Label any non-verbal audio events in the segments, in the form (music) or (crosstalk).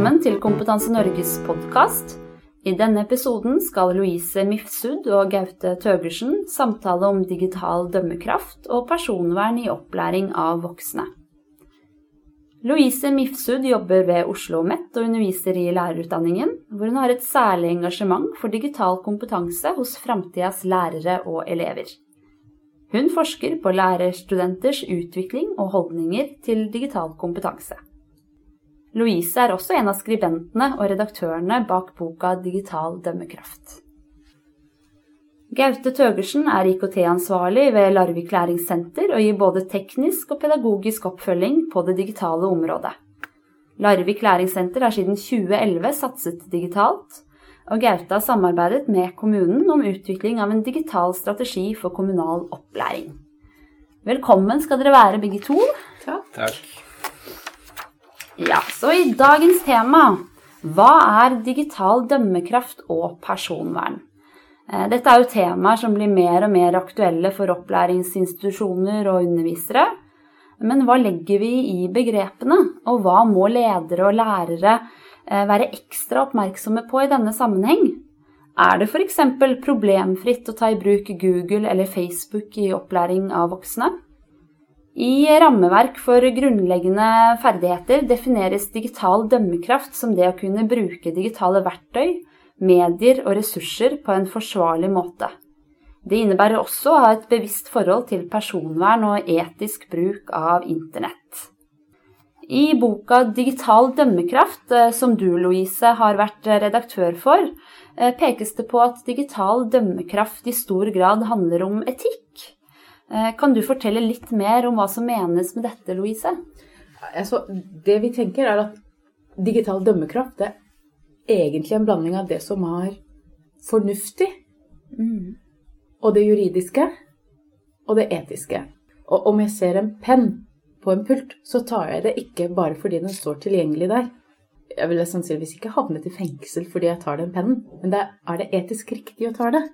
Velkommen til Kompetanse Norges podkast. I denne episoden skal Louise Mifsud og Gaute Tøgersen samtale om digital dømmekraft og personvern i opplæring av voksne. Louise Mifsud jobber ved Oslo OsloMet og underviser i lærerutdanningen, hvor hun har et særlig engasjement for digital kompetanse hos framtidas lærere og elever. Hun forsker på lærerstudenters utvikling og holdninger til digital kompetanse. Louise er også en av skribentene og redaktørene bak boka Digital dømmekraft. Gaute Tøgersen er IKT-ansvarlig ved Larvik læringssenter og gir både teknisk og pedagogisk oppfølging på det digitale området. Larvik læringssenter har siden 2011 satset digitalt, og Gaute har samarbeidet med kommunen om utvikling av en digital strategi for kommunal opplæring. Velkommen skal dere være, begge to. Takk. Takk. Ja, så i dagens tema hva er digital dømmekraft og personvern? Eh, dette er jo temaer som blir mer og mer aktuelle for opplæringsinstitusjoner og undervisere. Men hva legger vi i begrepene, og hva må ledere og lærere eh, være ekstra oppmerksomme på i denne sammenheng? Er det f.eks. problemfritt å ta i bruk Google eller Facebook i opplæring av voksne? I rammeverk for grunnleggende ferdigheter defineres digital dømmekraft som det å kunne bruke digitale verktøy, medier og ressurser på en forsvarlig måte. Det innebærer også å ha et bevisst forhold til personvern og etisk bruk av internett. I boka Digital dømmekraft, eh, som du, Louise, har vært redaktør for, eh, pekes det på at digital dømmekraft i stor grad handler om etikk. Eh, kan du fortelle litt mer om hva som menes med dette, Louise? Altså, det vi tenker, er at digital dømmekraft er egentlig en blanding av det som er fornuftig, mm. og det juridiske, og det etiske. Og om jeg ser en penn på en pult, så tar jeg det ikke bare fordi den står tilgjengelig der. Jeg ville sannsynligvis ikke havnet i fengsel fordi jeg tar den pennen, men det er det etisk riktig å ta det.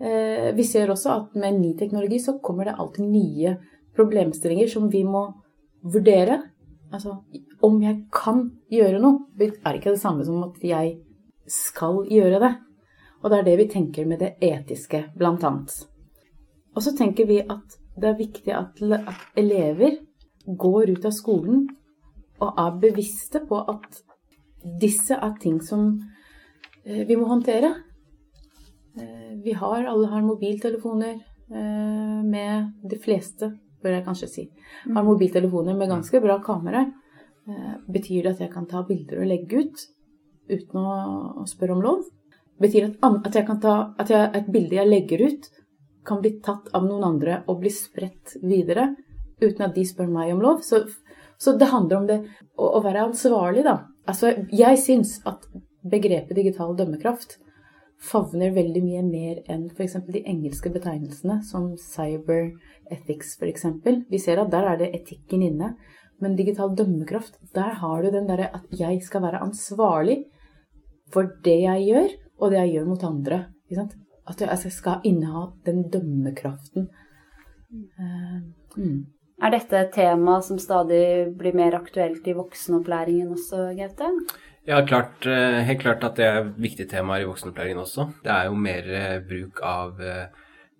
Eh, vi ser også at med ny teknologi så kommer det alltid nye problemstillinger som vi må vurdere. Altså om jeg kan gjøre noe, er ikke det samme som at jeg skal gjøre det. Og det er det vi tenker med det etiske, blant annet. Og så tenker vi at det er viktig at, elever går ut av skolen og er bevisste på at disse er ting som eh, vi må håndtere. Vi har, alle har mobiltelefoner eh, med De fleste, bør jeg kanskje si, har mm. mobiltelefoner med ganske bra kamera. Eh, betyr det at jeg kan ta bilder og legge ut uten å spørre om lov? Betyr det at, jeg kan ta, at jeg, et bilde jeg legger ut, kan bli tatt av noen andre og bli spredt videre uten at de spør meg om lov? Så, så det handler om det å, å være ansvarlig, da. Altså, jeg syns at begrepet digital dømmekraft favner veldig mye mer enn f.eks. de engelske betegnelsene, som cyber ethics f.eks. Vi ser at der er det etikken inne. Men digital dømmekraft, der har du den derre at jeg skal være ansvarlig for det jeg gjør, og det jeg gjør mot andre. At jeg skal inneha den dømmekraften. Uh, mm. Er dette et tema som stadig blir mer aktuelt i voksenopplæringen også, Gaute? Ja, klart, eh, helt klart at det er viktige temaer i voksenopplæringen også. Det er jo mer eh, bruk av eh,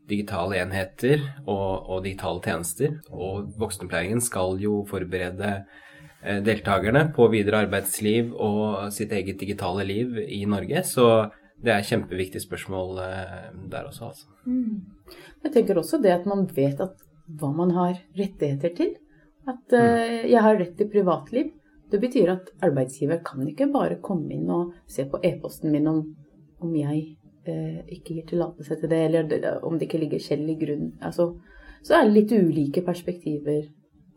digitale enheter og, og digitale tjenester. Og voksenopplæringen skal jo forberede deltakerne på videre arbeidsliv og sitt eget digitale liv i Norge. Så det er kjempeviktige spørsmål der også, altså. Mm. Jeg tenker også det at man vet at hva man har rettigheter til. At uh, jeg har rett til privatliv. Det betyr at arbeidsgiver kan ikke bare komme inn og se på e-posten min om, om jeg eh, ikke gir tillatelse til det, eller om det ikke ligger skjell i grunnen. Altså, så er det litt ulike perspektiver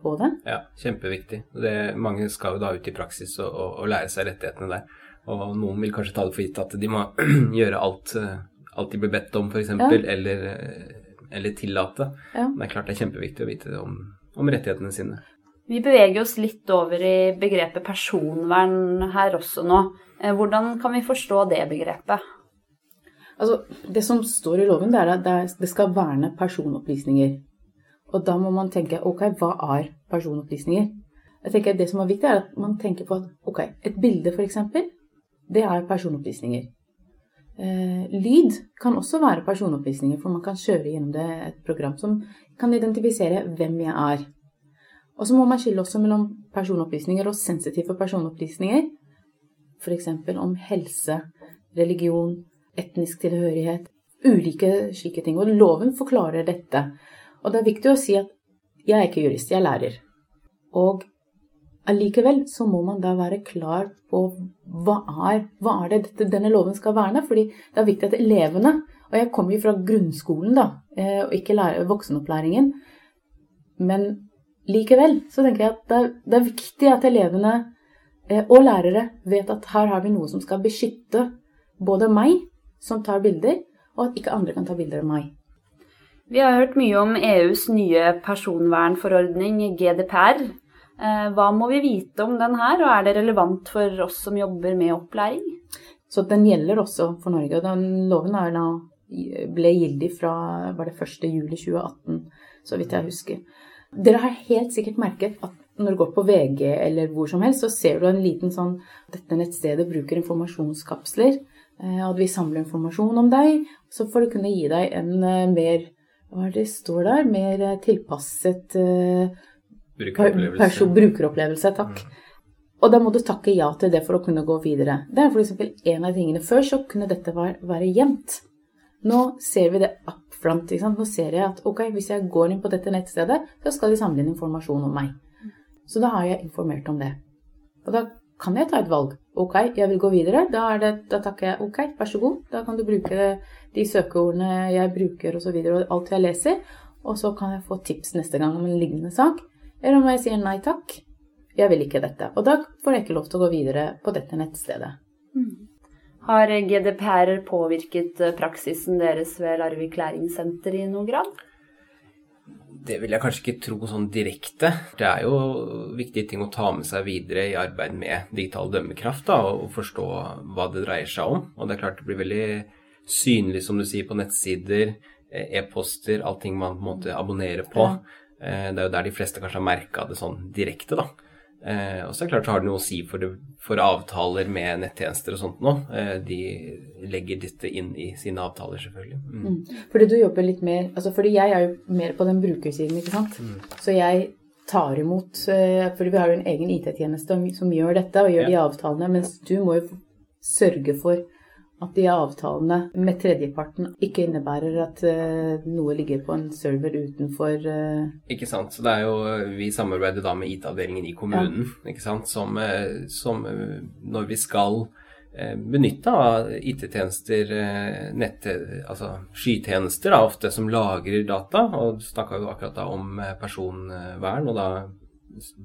på det. Ja, kjempeviktig. Det, mange skal jo da ut i praksis og, og, og, lære seg rettighetene der. Og noen vil kanskje ta det for gitt at de må (clears throat) gjøre alt, eh, alt de blir bedt om, f.eks., ja. eller, eh, eller tillate. Ja. Men det er klart det er kjempeviktig å vite om, om rettighetene sine. Vi beveger oss litt over i begrepet personvern her også nå. Eh, hvordan kan vi forstå det begrepet? Altså, det som står i loven, det er at det skal verne personopplysninger. Og da må man tenke ok, hva er personopplysninger? jeg tenker Det som er viktig, er at man tenker på at ok, et bilde f.eks., det er personopplysninger. Eh, lyd kan også være personopplysninger, for man kan kjøre gjennom det et program som kan identifisere hvem jeg er. Og så må man skille også mellom personopplysninger og sensitive personopplysninger. F.eks. om helse, religion, etnisk tilhørighet, ulike slike ting. Og loven forklarer dette. Og det er viktig å si at jeg er ikke jurist, jeg er lærer. Og allikevel så må man da være klar på hva er, hva er det dette, denne loven skal verne. fordi det er viktig at elevene Og jeg kommer jo fra grunnskolen, da, eh, og ikke voksenopplæringen. Men likevel så tenker jeg at det er, det er viktig at elevene eh, og lærere vet at her har vi noe som skal beskytte både meg, som tar bilder, og at ikke andre kan ta bilder av meg. Vi har hørt mye om EUs nye personvernforordning, GDPR. Eh, hva må vi vite om den her, og er det relevant for oss som jobber med opplæring? Så den gjelder også for Norge. og Den loven da, ble gildig fra var det 1. juli 2018, så vidt jeg husker. Dere har helt sikkert merket at når du går på VG eller hvor som helst, så ser du en liten sånn Dette nettstedet bruker informasjonskapsler. Eh, at vi samler informasjon om deg, så får det kunne gi deg en eh, mer Hva er det står der? Mer tilpasset Brukeropplevelse. brukeropplevelse takk. Mm. Og da må du takke ja til det for å kunne gå videre. Det er f.eks. en av tingene. Før så kunne dette være, være gjemt. Nå ser vi det front. Nå ser jeg at ok, hvis jeg går inn på dette nettstedet, så skal de samle inn informasjon om meg. Så da har jeg informert om det. Og da kan jeg ta et valg. Ok, jeg vil gå videre. Da, det, da takker jeg ok, vær så god. Da kan du bruke de søkeordene jeg bruker. Og, så og alt jeg leser. Og så kan jeg få tips neste gang om en lignende sak. Eller om jeg sier nei takk, jeg vil ikke dette. Og da får jeg ikke lov til å gå videre på dette nettstedet. Mm. Har GDPR påvirket eh, praksisen deres ved Larvik læringssenter i noen grad? Det vil jeg kanskje ikke tro sånn direkte. Det er jo viktige ting å ta med seg videre i arbeid med digital dømmekraft, da, og forstå hva det dreier seg om. Og det er klart det blir veldig synlig, som du sier, på nettsider, eh, e-poster, allting man på en måte abonnerer på. Eh, det er jo der de fleste kanskje har merka det sånn direkte, da. Eh, og så er det klart så har det noe å si for, det, for avtaler med nettjenester og sånt nå. Eh, de legger dette inn i sine avtaler, selvfølgelig. Mm. Mm. Fordi du jobber litt mer altså Fordi jeg er jo mer på den brukersiden, ikke sant. Mm. Så jeg tar imot Fordi vi har jo en egen IT-tjeneste som gjør dette og gjør ja. de avtalene, mens du må jo sørge for at de avtalene med tredjeparten ikke innebærer at uh, noe ligger på en server utenfor uh... Ikke sant. Så det er jo Vi samarbeider da med IT-avdelingen i kommunen, ja. ikke sant. Som, eh, som, når vi skal benytte av IT-tjenester, altså skytjenester, da, ofte som lagrer data, og snakka jo akkurat da om personvern, og da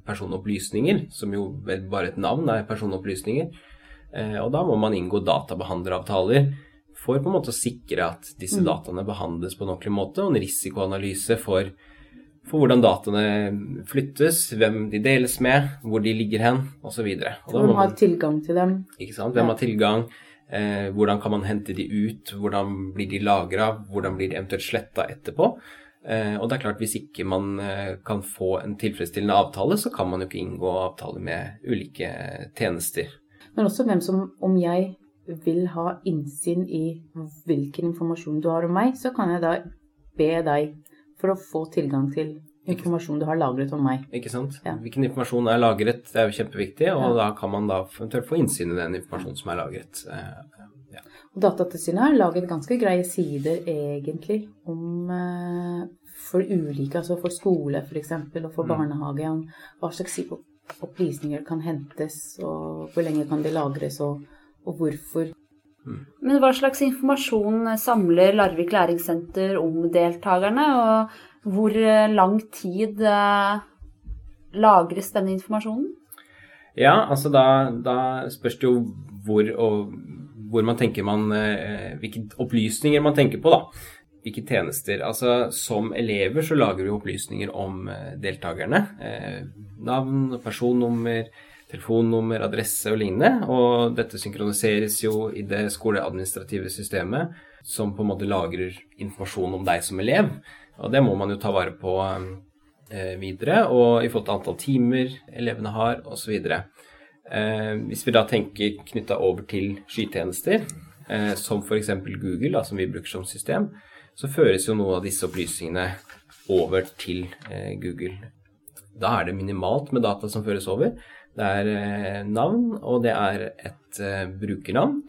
personopplysninger, som jo bare et navn er personopplysninger Eh, og da må man inngå databehandleravtaler for på en måte å sikre at disse mm. dataene behandles på en ordentlig måte, og en risikoanalyse for, for, hvordan dataene flyttes, hvem de deles med, hvor de ligger hen, osv. Hvem har tilgang til dem? Ikke sant. Hvem har tilgang? Eh, hvordan kan man hente de ut? Hvordan blir de lagra? Hvordan blir de eventuelt sletta etterpå? Eh, og det er klart, hvis ikke man eh, kan få en tilfredsstillende avtale, så kan man jo ikke inngå avtale med ulike tjenester. Men også hvem som Om jeg vil ha innsyn i hvilken informasjon du har om meg, så kan jeg da be deg for å få tilgang til informasjon du har lagret om meg. Ikke sant. Ja. Hvilken informasjon er lagret, det er jo kjempeviktig, og ja. da kan man da eventuelt få innsyn i den informasjonen som er lagret. Eh, ja. Og Datatilsynet har laget ganske greie sider egentlig om eh, for ulike, altså for skole f.eks. og for mm. barnehage, om hva slags opplysninger kan hentes, og hvor lenge kan de lagres, og, og hvorfor. Mm. Men hva slags informasjon samler Larvik læringssenter om deltakerne, og hvor lang tid eh, lagres denne informasjonen? Ja, altså da, da spørs det jo hvor, og, hvor man tenker man eh, Hvilke opplysninger man tenker på, da hvilke tjenester. Altså Som elever så lager vi opplysninger om eh, deltakerne. Eh, navn, personnummer, telefonnummer, adresse og lignende. Og dette synkroniseres jo i det skoleadministrative systemet, som på en måte lagrer informasjon om deg som elev. Og det må man jo ta vare på. Eh, videre, og i forhold til antall timer elevene har, osv. Eh, hvis vi da tenker knytta over til skytjenester, eh, som f.eks. Google, da, som vi bruker som system, så føres jo noe av disse opplysningene over til eh, Google. Da er det minimalt med data som føres over. Det er eh, navn, og det er et eh, brukernavn.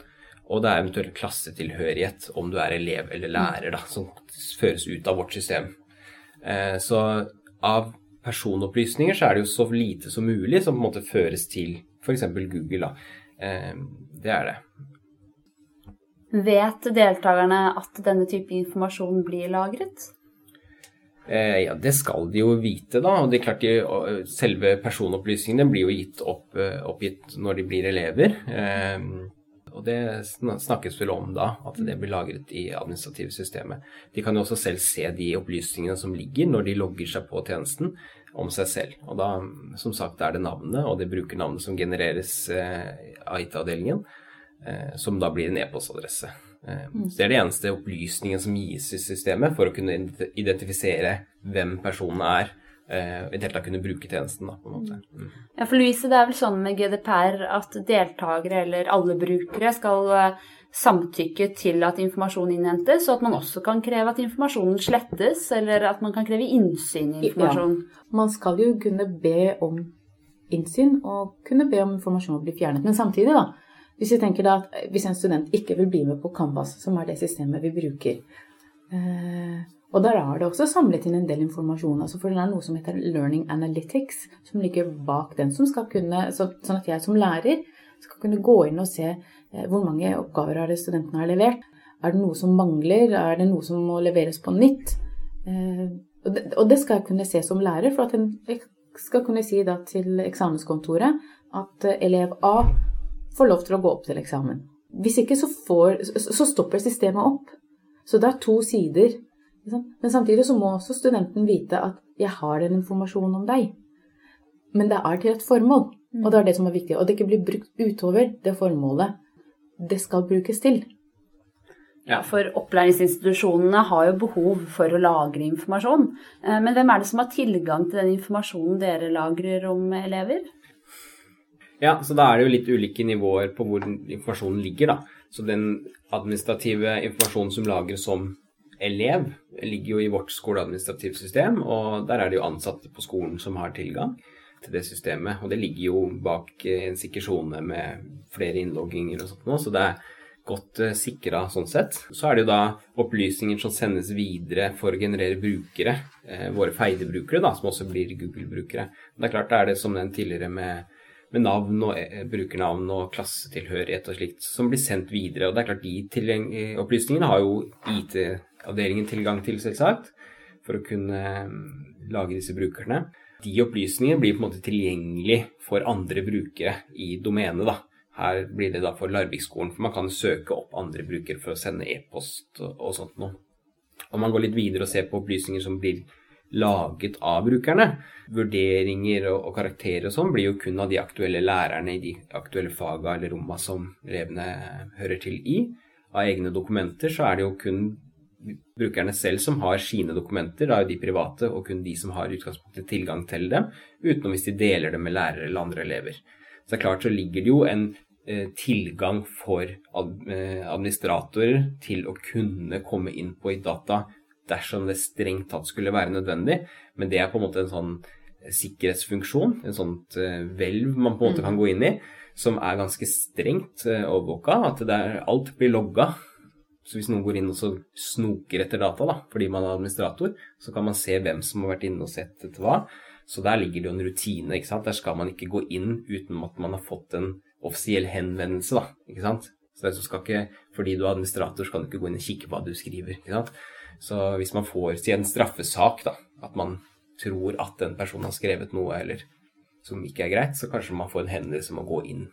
Og det er eventuelt klassetilhørighet, om du er elev eller lærer, da, som føres ut av vårt system. Så av personopplysninger så er det jo så lite som mulig som på en måte føres til f.eks. Google. Da. Det er det. Vet deltakerne at denne type informasjon blir lagret? Eh, ja, det skal de jo vite, da. Og det er klart de, selve personopplysningene blir jo gitt opp, oppgitt når de blir elever. Og det snakkes vel om da, at det blir lagret i administrative systemet. De kan jo også selv se de opplysningene som ligger når de logger seg på tjenesten om seg selv. Og da, som sagt, er det navnet og det brukernavnet som genereres eh, av IT-avdelingen, eh, som da blir en e-postadresse. Eh, mm. det er det eneste opplysningen som gis i systemet for å kunne identifisere hvem personen er eh, i det hele tatt kunne bruke tjenesten. Da, på en måte. Mm. Ja, for Louise, det er vel sånn med GDPR at deltakere eller alle brukere skal eh, samtykke til at informasjon innhentes, og at man også kan kreve at informasjonen slettes, eller at man kan kreve innsyn i informasjon. Ja, man skal jo kunne be om innsyn og kunne be om informasjon å bli fjernet. Men samtidig, da, hvis, da at hvis en student ikke vil bli med på Canvas, som er det systemet vi bruker, eh, og der er det også samlet inn en del informasjon. Altså for det er noe som heter Learning Analytics, som ligger bak den. som skal kunne, Sånn at jeg som lærer skal kunne gå inn og se eh, hvor mange oppgaver har det studentene har levert. Er det noe som mangler? Er det noe som må leveres på nytt? Eh, og det skal jeg kunne se som lærer, for at jeg skal kunne si da til eksamenskontoret at eh, elev A får lov til å gå opp til eksamen. Hvis ikke så, får, så stopper systemet opp. Så det er to sider men samtidig så må også studenten vite at 'jeg har den informasjonen om deg'. Men det er til et formål, og det er det som er viktig. Og det ikke blir brukt utover det formålet det skal brukes til. Ja, for opplæringsinstitusjonene har jo behov for å lagre informasjon. Eh, men hvem er det som har tilgang til den informasjonen dere lagrer om elever? Ja, så da er det jo litt ulike nivåer på hvor informasjonen ligger, da. Så den administrative informasjonen som lagres som elev ligger jo i vårt skoleadministrativt system, og der er det jo ansatte på skolen som har tilgang til det systemet. Og det ligger jo bak en sikker sone med flere innlogginger og sånt nå, så det er godt uh, eh, sikra sånn sett. Så er det jo da opplysninger som sendes videre for å generere brukere, eh, våre feide-brukere, da, som også blir Google-brukere. Det er klart det er det som den tidligere med med navn og eh, brukernavn og klassetilhørighet og slikt, som blir sendt videre. Og det er klart de opplysningene har jo IT avdelingen tilgang til, selvsagt, for å kunne mm, lage disse brukerne. De opplysningene blir på en måte tilgjengelig for andre brukere i domenet. da. Her blir det da for Larvik-skolen, for man kan søke opp andre brukere for å sende e-post og, og sånt noe. Om man går litt videre og ser på opplysninger som blir laget av brukerne, vurderinger og, og karakterer og sånn, blir jo kun av de aktuelle lærerne i de aktuelle faga eller romma som elevene hører til i. Av egne dokumenter så er det jo kun brukerne selv som har sine dokumenter, da er jo de private, og kun de som har utgangspunktet tilgang til dem, utenom hvis de deler det med lærere eller andre elever. Så det er klart så ligger det jo en eh, tilgang for eh, administratorer til å kunne komme inn på et data dersom det strengt tatt skulle være nødvendig, men det er på en måte en sånn sikkerhetsfunksjon, en sånt eh, hvelv man på en måte kan gå inn i, som er ganske strengt eh, overvåka. At alt blir logga så hvis noen går inn og så snoker etter data, da, fordi man er administrator, så kan man se hvem som har vært inne og sett etter hva. Så der ligger det jo en rutine. ikke sant? Der skal man ikke gå inn uten at man har fått en offisiell henvendelse. da, ikke sant? Så skal ikke, Fordi du er administrator, skal du ikke gå inn og kikke på hva du skriver. ikke sant? Så hvis man får si en straffesak, da, at man tror at en person har skrevet noe eller som ikke er greit, så kanskje man får en henvendelse om å gå inn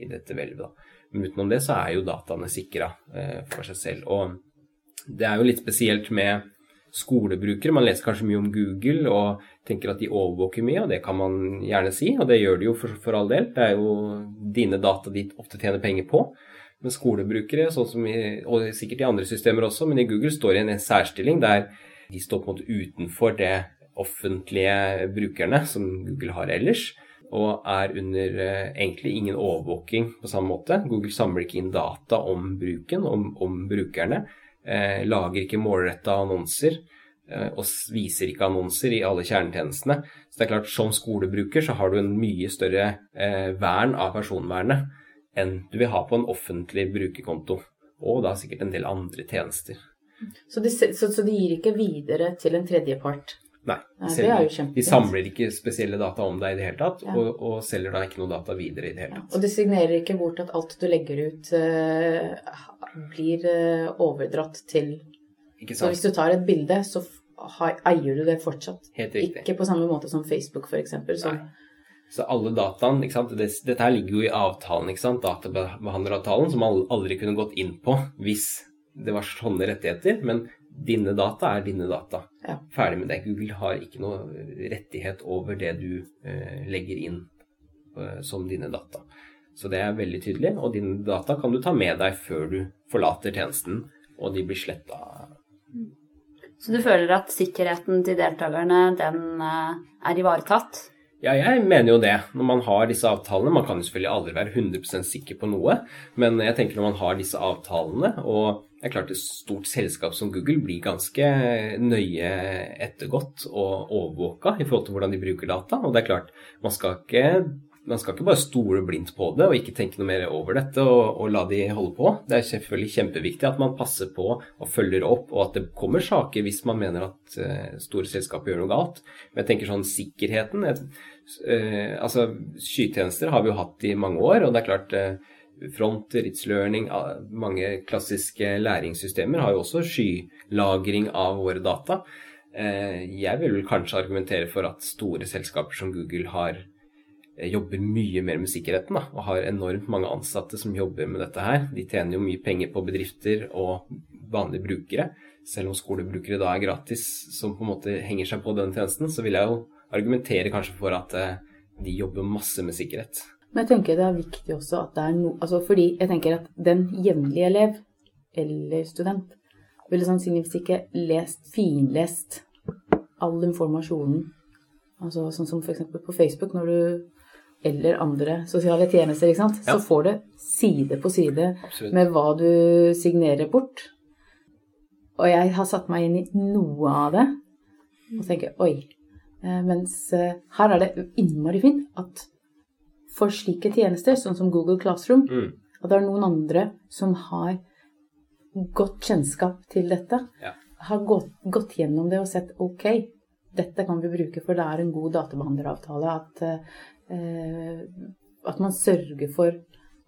i dette hvelvet. da. Men utenom det så er jo dataene sikra eh, for seg selv. Og det er jo litt spesielt med skolebrukere. Man leser kanskje mye om Google og tenker at de overvåker mye, og det kan man gjerne si, og det gjør de jo for, for all del. Det er jo dine data de ofte tjener penger på. Men skolebrukere, sånn som i, og sikkert i andre systemer også, men i Google står i en særstilling der de står på en måte utenfor det offentlige brukerne som Google har ellers, og er under eh, egentlig ingen overvåking på samme måte. Google samler ikke inn data om bruken, om, om brukerne. Eh, lager ikke målretta annonser eh, og viser ikke annonser i alle kjernetjenestene. Så det er klart, som skolebruker så har du en mye større eh, vern av personvernet enn du vil ha på en offentlig brukerkonto. Og da sikkert en del andre tjenester. Så de, så, så de gir ikke videre til en tredjepart? Nei, Nei, selger, er de samler ikke spesielle data om deg i det hele tatt, Ja. og, og selger da ikke noe data videre i det hele Ja, tatt. og de signerer ikke bort at alt du legger ut, uh, blir uh, overdratt til Ikke Så hvis du tar et bilde, så eier du det fortsatt. Helt riktig. Ikke på samme måte som Facebook, f.eks. Som Så alle dataene, ikke sant? Dette her ligger jo i avtalen, ikke sant? databehandleravtalen, som man aldri kunne gått inn på hvis det var sånne rettigheter. Men dine data er dine data. Ja. Ferdig med det. Google har ikke noe rettighet over det du eh, legger inn eh, som dine data. Så det er veldig tydelig, og dine data kan du ta med deg før du forlater tjenesten, og de blir sletta. Så du føler at sikkerheten til deltakerne, den eh, er ivaretatt? Ja, jeg mener jo det. Når man har disse avtalene Man kan jo selvfølgelig aldri være 100 sikker på noe, men jeg tenker når man har disse avtalene, og det er klart et stort selskap som Google blir ganske nøye ettergått og overvåka i forhold til hvordan de bruker data. Og det er klart, man skal ikke, man skal ikke bare stole blindt på det og ikke tenke noe mer over dette og, og la de holde på. Det er selvfølgelig kjempeviktig at man passer på og følger opp, og at det kommer saker hvis man mener at uh, store selskaper gjør noe galt. Men jeg tenker sånn sikkerheten eh, Altså, skytjenester har vi jo hatt i mange år, og det er klart uh, Front, Ritz Learning, ah, mange klassiske læringssystemer har jo også skylagring av våre data. Jeg vil vel kanskje argumentere for at store selskaper som Google har jobber mye mer med sikkerheten da, og har enormt mange ansatte som jobber med dette her. De tjener jo mye penger på bedrifter og vanlige brukere. Selv om skolebrukere da er gratis, som på en måte henger seg på den tjenesten, så vil jeg jo argumentere kanskje for at eh, de jobber masse med sikkerhet. Men jeg tenker det er viktig også at det er noe altså Fordi jeg tenker at den jevnlige elev eller student ville sannsynligvis ikke lest, finlest all informasjonen. Altså sånn som f.eks. på Facebook når du eller andre sosiale tjenester, ikke sant. Ja. Så får du side på side Absolutt. med hva du signerer bort. Og jeg har satt meg inn i noe av det og tenker oi. Eh, Mens eh, her er det innmari fint at for slike tjenester, sånn som Google Classroom, Mm. at det er noen andre som har godt kjennskap til dette, Ja. har gått, gått gjennom det og sett ok, dette kan vi bruke, for det er en god databehandleravtale. At, eh, at man sørger for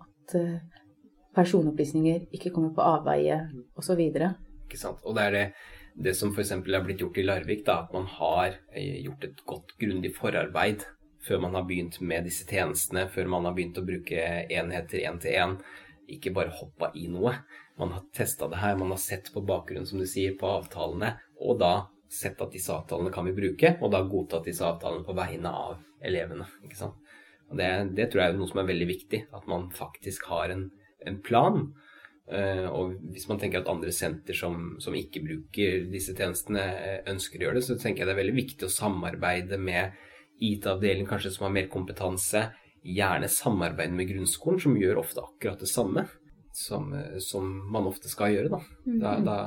at eh, personopplysninger ikke kommer på avveie, osv. Ikke sant? Og det er det, det som f.eks. er blitt gjort i Larvik, da, at man har eh, gjort et godt, grundig forarbeid før man har begynt med disse tjenestene, før man har begynt å bruke enheter én til én. Ikke bare hoppa i noe. Man har testa det her, man har sett på bakgrunnen, som du sier, på avtalene, og da sett at disse avtalene kan vi bruke, og da godtatt disse avtalene på vegne av elevene. ikke sant? Og det, det tror jeg er noe som er veldig viktig, at man faktisk har en, en plan. Uh, og hvis man tenker at andre senter som, som ikke bruker disse tjenestene, eh, ønsker å gjøre det, så tenker jeg det er veldig viktig å samarbeide med IT-avdelingen kanskje som har mer kompetanse. Gjerne samarbeide med grunnskolen, som gjør ofte akkurat det samme som, eh, som man ofte skal gjøre. Da. Da, da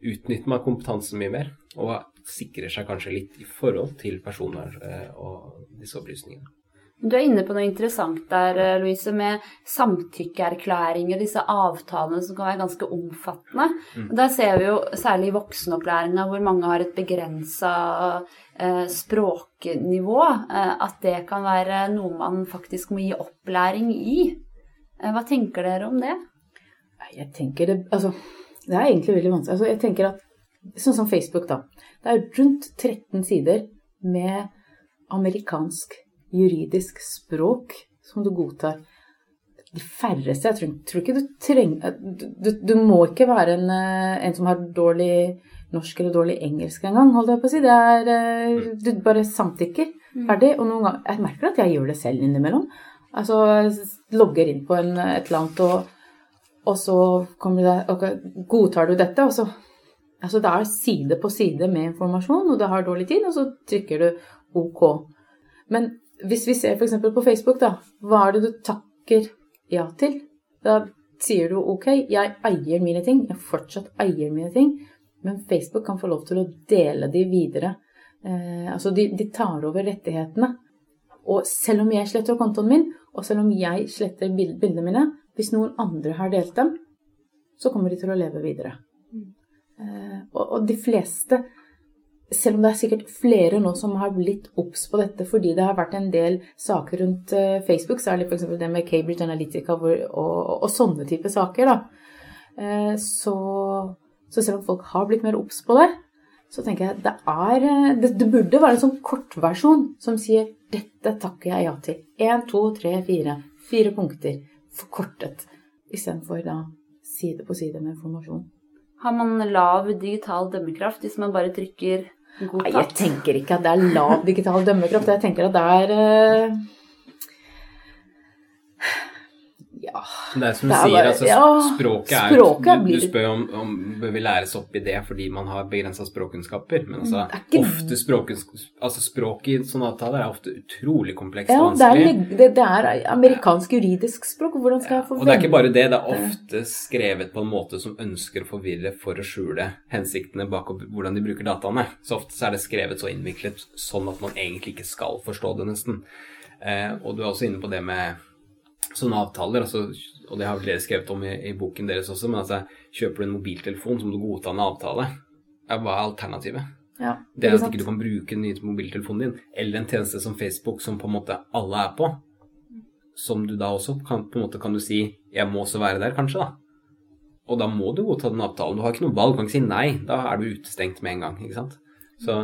utnytter man kompetansen mye mer, og sikrer seg kanskje litt i forhold til personvern eh, og disse opplysningene. Du er inne på noe interessant der, eh, Louise, med samtykkeerklæringer, disse avtalene som kan være ganske omfattende. Mm. Der ser vi jo særlig i voksenopplæringa hvor mange har et begrensa eh, språknivå, eh, at det kan være noe man faktisk må gi opplæring i. Eh, hva tenker dere om det? Jeg tenker det Altså, det er egentlig veldig vanskelig. Altså, jeg tenker at Sånn som Facebook, da. Det er rundt 13 sider med amerikansk juridisk språk som du godtar. De færreste Jeg tror, tror ikke du trenger du, du, du må ikke være en, eh, en som har dårlig norsk eller dårlig engelsk engang, holdt jeg på å si. Det er eh, Du bare samtykker. Ferdig. Og noen ganger Jeg merker at jeg gjør det selv innimellom. Altså logger inn på en, et eller annet og og så det ok, Godtar du dette? Og så Altså det er side på side med informasjon, og det har dårlig tid, og så trykker du OK. Men hvis vi ser f.eks. på Facebook, da. Hva er det du takker ja til? Da sier du OK, jeg eier mine ting. Jeg fortsatt eier mine ting. Men Facebook kan få lov til å dele de videre. Eh, altså de, de, tar over rettighetene. Og selv om jeg sletter kontoen min, og selv om jeg sletter bildene mine, hvis noen andre har delt dem, så kommer de til å leve videre. Eh, og, de fleste, selv om det er sikkert flere nå som har blitt obs på dette fordi det har vært en del saker rundt uh, Facebook, særlig f.eks. det med Cambridge Analytica og, og, og, sånne type saker, da. Uh, så, så, selv om folk har blitt mer obs på det, så tenker jeg det er eh, det, det burde være en sånn kortversjon som sier 'dette takker jeg ja til'. Én, to, tre, fire. Fire punkter. Forkortet. Istedenfor da side på side med informasjon. Har man lav digital dømmekraft hvis man bare trykker god takt? Nei, jeg tenker ikke at det er lav digital dømmekraft. Jeg tenker at det er Ja Det er som du sier, altså, ja, språket er språket du, du, spør om, om bør vi læres opp i det fordi man har begrensa språkkunnskaper. Men altså, ikke... ofte altså, språket i sånne avtaler er ofte utrolig komplekst og vanskelig. Ja, det, det, det er, amerikansk juridisk språk. Hvordan skal ja, jeg få Og det er ikke bare det, det er ofte skrevet på en måte som ønsker å forvirre for å skjule hensiktene bak hvordan de bruker dataene. Så ofte så er det skrevet så innviklet sånn at man egentlig ikke skal forstå det, nesten. Eh, og du er også inne på det med sånne avtaler, altså, og det har vel dere skrevet om i, i, boken deres også, men altså, kjøper du en mobiltelefon som du godta en avtale, ja, hva er alternativet? Ja, det er at ikke du kan bruke den nye mobiltelefonen din, eller en tjeneste som Facebook som på en måte alle er på, som du da også kan, på en måte kan du si jeg må også være der, kanskje, da. Og da må du godta den avtalen. Du har ikke noe valg, du kan ikke si nei. Da er du utestengt med en gang, ikke sant. Så,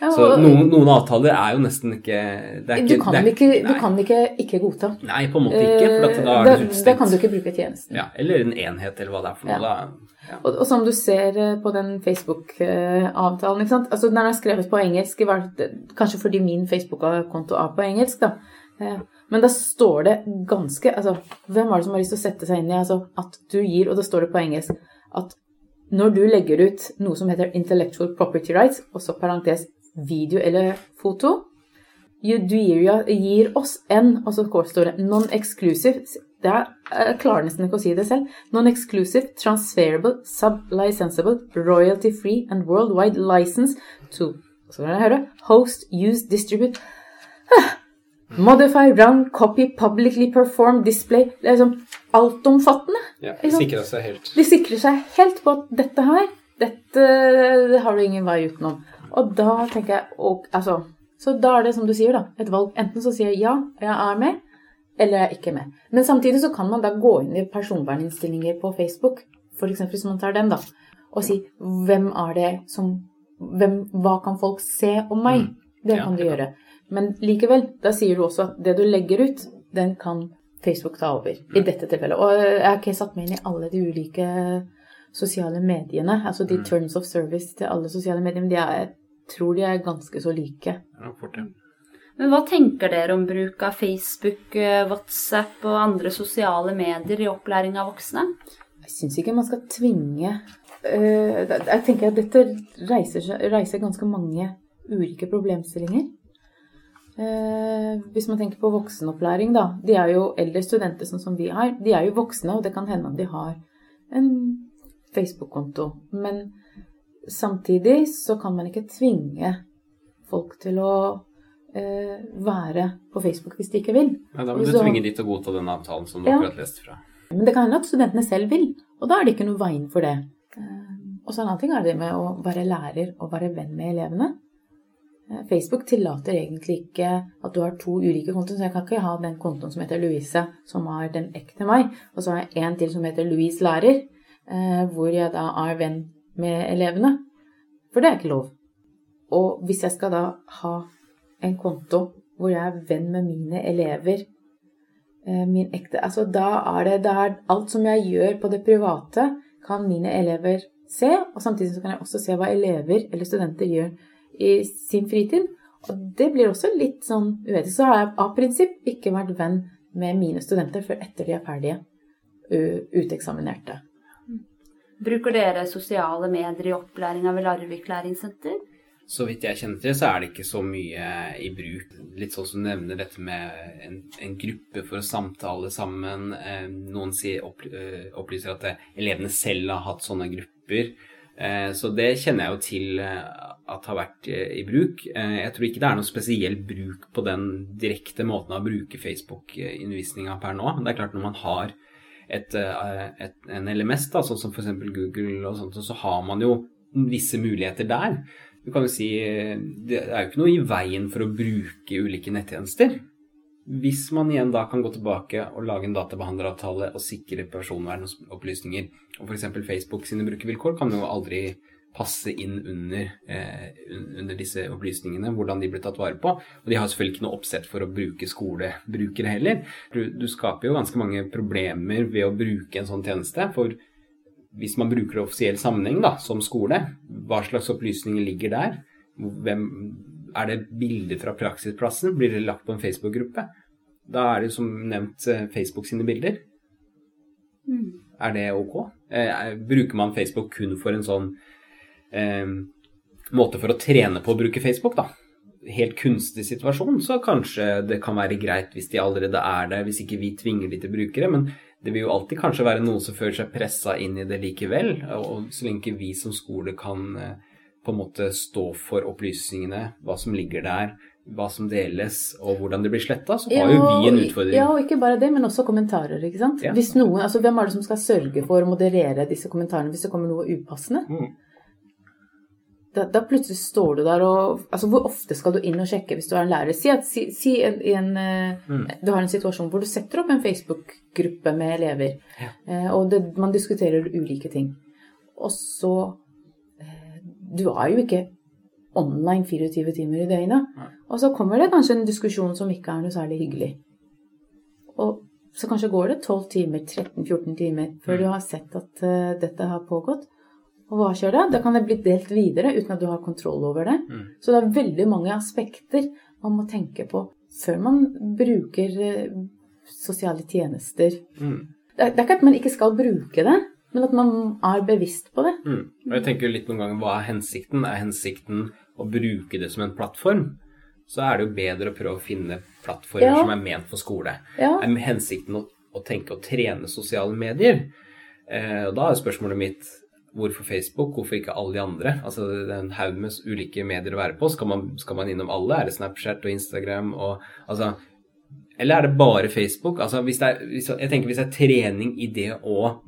ja, så noen, noen, avtaler er jo nesten ikke, ikke du, kan ikke du, kan ikke, ikke godta. Nei, på en måte ikke. For da, er da, da kan du ikke bruke tjenesten. Ja, eller en enhet, eller hva det er for noe. Ja. Og, og, som du ser eh, på den Facebook-avtalen ikke sant? Altså, Den er skrevet på engelsk, kanskje fordi min Facebook-konto er på engelsk. da. Eh, men da står det ganske altså, Hvem var det som har lyst til å sette seg inn i altså, at du gir, og da står det på engelsk, at når du legger ut noe som heter intellectual property rights, også parentes video eller foto, du gir oss en, og så står det non-exclusive Det er, jeg klarer nesten ikke å si det selv. Non-exclusive, transferable, sub-licensable, royalty-free and worldwide license to så kan jeg høre, host, use, distribute (sighs) Modify, run, copy, publicly perform, display Det er liksom altomfattende. Ja, de sikrer seg helt. De sikrer seg helt på at dette her, dette har du ingen vei utenom. Og da tenker jeg og, altså, Så da er det som du sier, da. Et valg. Enten så sier jeg ja, jeg er med, eller jeg er ikke med. Men samtidig så kan man da gå inn i personverninnstillinger på Facebook, f.eks. hvis man tar den, da, og si hvem er det som hvem, Hva kan folk se om meg? Mm. Det kan du gjøre. Men likevel, da sier du også at det du legger ut, den kan Facebook ta over. I dette tilfellet. Og jeg har ikke satt meg inn i alle de ulike sosiale mediene. Altså de mm. terms of service til alle sosiale medier. Men de er, tror de er ganske så like. Ja, fort, ja. Men hva tenker dere om bruk av Facebook, eh, WhatsApp og andre sosiale medier i opplæring av voksne? Jeg syns ikke man skal tvinge uh, Jeg tenker at dette reiser, reiser ganske mange ulike problemstillinger. Eh, hvis man tenker på voksenopplæring, da. De er jo eldre studenter sånn som vi har. De er jo voksne, og det kan hende at de har en Facebook-konto. Men samtidig så kan man ikke tvinge folk til å eh, være på Facebook hvis de ikke vil. Ja, da må du så, tvinge de til å godta den avtalen som du ja. akkurat leste fra. Men det kan hende at studentene selv vil, og da er det ikke noe veien for det. Eh, og så en annen ting er det med å være lærer og være venn med elevene. Eh, Facebook tillater egentlig ikke at du har to ulike kontoer, så jeg kan ikke ha den kontoen som heter Louise, som er den ekte meg, og så har jeg en til som heter Louise lærer, eh, hvor jeg da er venn med elevene. For det er ikke lov. Og hvis jeg skal da ha en konto hvor jeg er venn med mine elever, eh, min ekte Altså da er det, det er alt som jeg gjør på det private, kan mine elever se, og samtidig så kan jeg også se hva elever eller studenter gjør i sin fritid. Og det blir også litt sånn uetisk. Så har jeg av prinsipp ikke vært venn med mine studenter før etter de er ferdige, uteksaminerte. Bruker dere sosiale medier i opplæringa ved Larvik læringssenter? Så vidt jeg kjenner til, så er det ikke så mye i bruk. Litt sånn som du nevner dette med en, en gruppe for å samtale sammen. Eh, noen sier, eh, opplyser at eh, elevene selv har hatt sånne grupper. Så det kjenner jeg jo til at har vært i bruk. Jeg tror ikke det er noe spesiell bruk på den direkte måten å bruke Facebook-undervisninga per nå. Det er klart når man har et, et, en LMS, da, sånn som f.eks. Google og sånt, så har man jo visse muligheter der. Du kan jo si Det er jo ikke noe i veien for å bruke ulike nettjenester. Hvis man igjen da kan gå tilbake og lage en databehandleravtale og sikre personvernopplysninger, og f.eks. Facebook sine brukervilkår kan jo aldri passe inn under, eh, under, disse opplysningene, hvordan de blir tatt vare på. Og de har selvfølgelig ikke noe oppsett for å bruke skolebrukere heller. Du, du skaper jo ganske mange problemer ved å bruke en sånn tjeneste. for hvis man bruker det offisiell sammenheng, da, som skole, hva slags opplysninger ligger der? Hvem, er det bilder fra praksisplassen? Blir det lagt på en Facebook-gruppe? Da er det som nevnt eh, Facebook sine bilder. Mm. Er det ok? Eh, bruker man Facebook kun for en sånn eh, måte for å trene på å bruke Facebook, da? Helt kunstig situasjon, så kanskje det kan være greit hvis de allerede er der, hvis ikke vi tvinger de til brukere. Men det vil jo alltid kanskje være noen som føler seg pressa inn i det likevel. Og så lenge vi som skole kan eh, på en måte stå for opplysningene, hva som ligger der, hva som deles og hvordan det blir sletta, så har ja, jo vi en utfordring. Ja, og ikke bare det, men også kommentarer. ikke sant? Ja. Hvis noen, altså Hvem er det som skal sørge for å moderere disse kommentarene hvis det kommer noe upassende? Mm da, da, plutselig står du der og Altså, hvor ofte skal du inn og sjekke hvis du er en lærer? Si at si, si en, en, eh, mm. du har en situasjon hvor du setter opp en Facebook-gruppe med elever, ja. eh, og det, man diskuterer ulike ting. Og så eh, Du er jo ikke online 24 timer i døgnet. Ja. Og så kommer det kanskje en diskusjon som ikke er noe særlig hyggelig. Og så kanskje går det 12 timer, 13-14 timer før mm. du har sett at uh, dette har pågått. Og hva skjer da? Da kan det bli delt videre uten at du har kontroll over det. Mm. Så det er veldig mange aspekter man må tenke på før man bruker eh, sosiale tjenester. Mm. Det, er, det, er, ikke at man ikke skal bruke det, men at man er bevisst på det. Mm. Og jeg tenker litt noen ganger, Hva er hensikten? Er hensikten å bruke det som en plattform? Så er det jo bedre å prøve å finne plattformer ja. som er ment for skole. Ja. Er hensikten å, å tenke å trene sosiale medier? Eh, og da er spørsmålet mitt Hvorfor Facebook? Hvorfor ikke alle de andre? Altså, Det er en haug med ulike medier å være på. Skal man, skal man, innom alle? Er det Snapchat og Instagram og altså, Eller er det bare Facebook? Altså, hvis det er, hvis, jeg tenker hvis det er trening i det å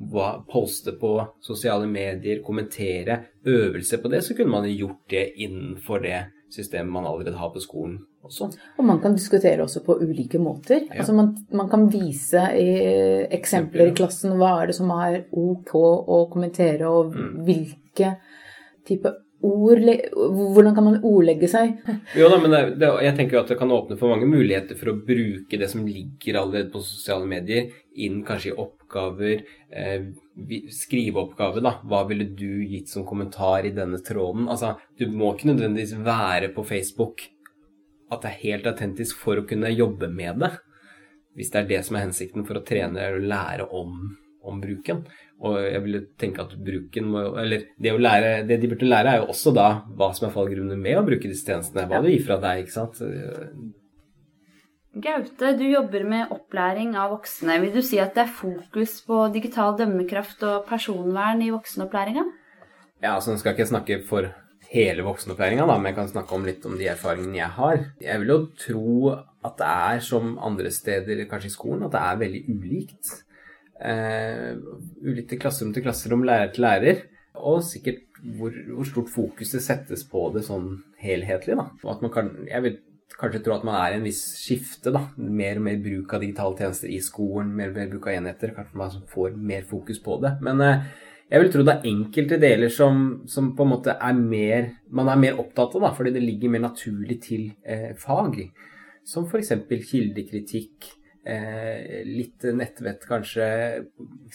poste på sosiale medier, kommentere, øvelse på det, så kunne man gjort det innenfor det systemet man allerede har på skolen også. Og man kan diskutere også på ulike måter. Ja. Altså man, man, kan vise i eksempler i klassen hva er det som er ok å kommentere, og mm. hvilke type ord Hvordan kan man ordlegge seg? (laughs) Jo da, men det, det, jeg tenker at det kan åpne for mange muligheter for å bruke det som ligger allerede på sosiale medier, inn kanskje i oppgaver. Eh, skriveoppgave, da. Hva ville du gitt som kommentar i denne tråden? Altså, du må ikke nødvendigvis være på Facebook at det er helt autentisk for å kunne jobbe med det. Hvis det er det som er hensikten for å trene og lære om, om bruken. Og jeg ville tenke at bruken må Eller det, å lære, det de burde lære, er jo også da hva som er fallgrunnen med å bruke disse tjenestene. Hva du det gir fra deg, ikke sant. Gaute, du jobber med opplæring av voksne. Vil du si at det er fokus på digital dømmekraft og personvern i voksenopplæringa? Ja, altså nå skal jeg ikke snakke for hele voksenopplæringa, men jeg kan snakke om litt om de erfaringene jeg har. Jeg vil jo tro at det er som andre steder, kanskje i skolen, at det er veldig ulikt. Uh, ulikt i klasserom til klasserom, lærer til lærer. Og sikkert hvor, hvor, stort fokus det settes på det sånn helhetlig. da. Kan, jeg vil kanskje tro at man er i en viss skifte. da, Mer og mer bruk av digitale tjenester i skolen, mer og mer bruk av enheter. Kanskje man får mer fokus på det. Men uh, jeg vil tro det er enkelte deler som, som, på en måte er mer Man er mer opptatt av, da, fordi det ligger mer naturlig til eh, fag. Som f.eks. kildekritikk, eh, litt nettvett kanskje,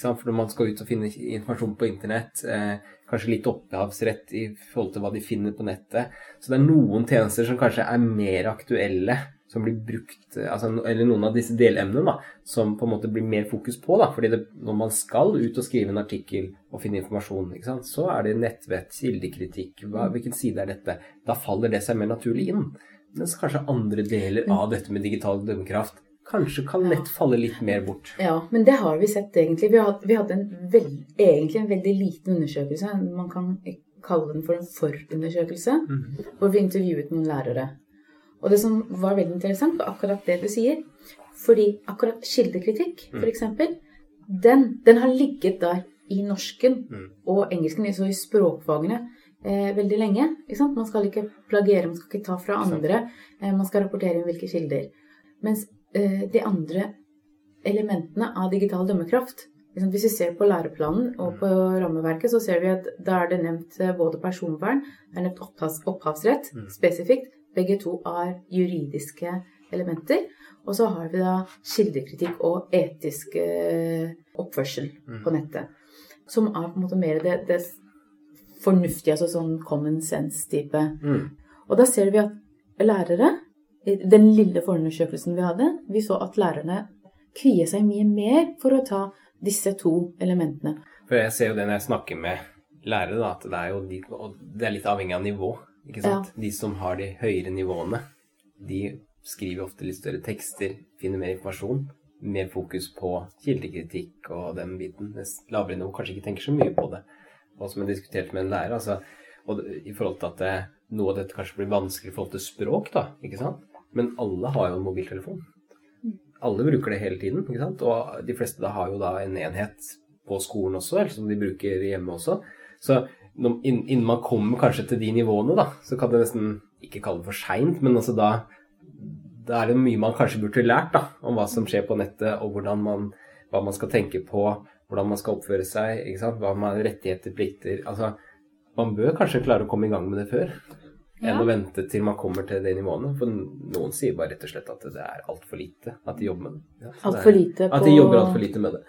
for når man skal ut og finne informasjon på internett. Eh, kanskje litt opphavsrett i forhold til hva de finner på nettet. Så det er noen tjenester som kanskje er mer aktuelle som blir brukt altså, Eller noen av disse delemnene da, som på en måte blir mer fokus på. da, fordi det, Når man skal ut og skrive en artikkel og finne informasjon, ikke sant, så er det nettvett, kildekritikk, hva, hvilken side er dette? Da faller det seg mer naturlig inn. Mens kanskje andre deler av dette med digital dømmekraft kanskje kan lett falle litt mer bort. Ja, men det har vi sett egentlig. Vi hadde, vi hadde en veld, egentlig en veldig liten undersøkelse. Man kan kalle den for en forundersøkelse, mm. hvor vi intervjuet noen lærere. Og det som var veldig interessant, var akkurat det du sier. Fordi akkurat kildekritikk, mm. f.eks., den, den har ligget der i norsken mm. og engelsken, så i språkfagene, eh, veldig lenge. Man skal ikke plagere, man skal ikke ta fra andre. Eh, man skal rapportere inn hvilke kilder. Mens eh, de andre elementene av digital dømmekraft hvis vi ser på læreplanen og på rammeverket, så ser vi at da er det nevnt eh, både personvern, det er nevnt opphavsrett mm. spesifikt, begge to er juridiske elementer. Og så har vi da kildekritikk og etisk eh, oppførsel mm. på nettet. Som er på en måte mer det, det fornuftige, altså sånn common sense-type. Mm. Og da ser vi at lærere, i den lille forundersøkelsen vi hadde, vi så at lærerne kvier seg mye mer for å ta disse to elementene. For jeg ser jo det når jeg snakker med lærere, da, at det er jo det er litt avhengig av nivå. Ikke sant? Ja. De som har de høyere nivåene, de skriver ofte litt større tekster, finner mer informasjon. Mer fokus på kildekritikk og den biten. Mens lavere nivå kanskje ikke tenker så mye på det. Og som jeg diskuterte med en lærer, altså, og i forhold til at det, noe av dette kanskje blir vanskelig i forhold til språk, da, ikke sant. Men alle har jo en mobiltelefon. Alle bruker det hele tiden, ikke sant. Og de fleste da har jo da en enhet på skolen også, eller som de bruker hjemme også. Så innen man kommer kanskje til de nivåene, da, så kan det nesten ikke kalle det for seint, men altså da, da er det mye man kanskje burde lært da, om hva som skjer på nettet, og man, hva man skal tenke på, hvordan man skal oppføre seg, hva man rettigheter, plikter altså, Man bør kanskje klare å komme i gang med det før ja. enn å vente til man kommer til de nivåene. For noen sier bare rett og slett at det er altfor lite at de jobber med det. Ja, altfor lite på... At de jobber altfor lite med det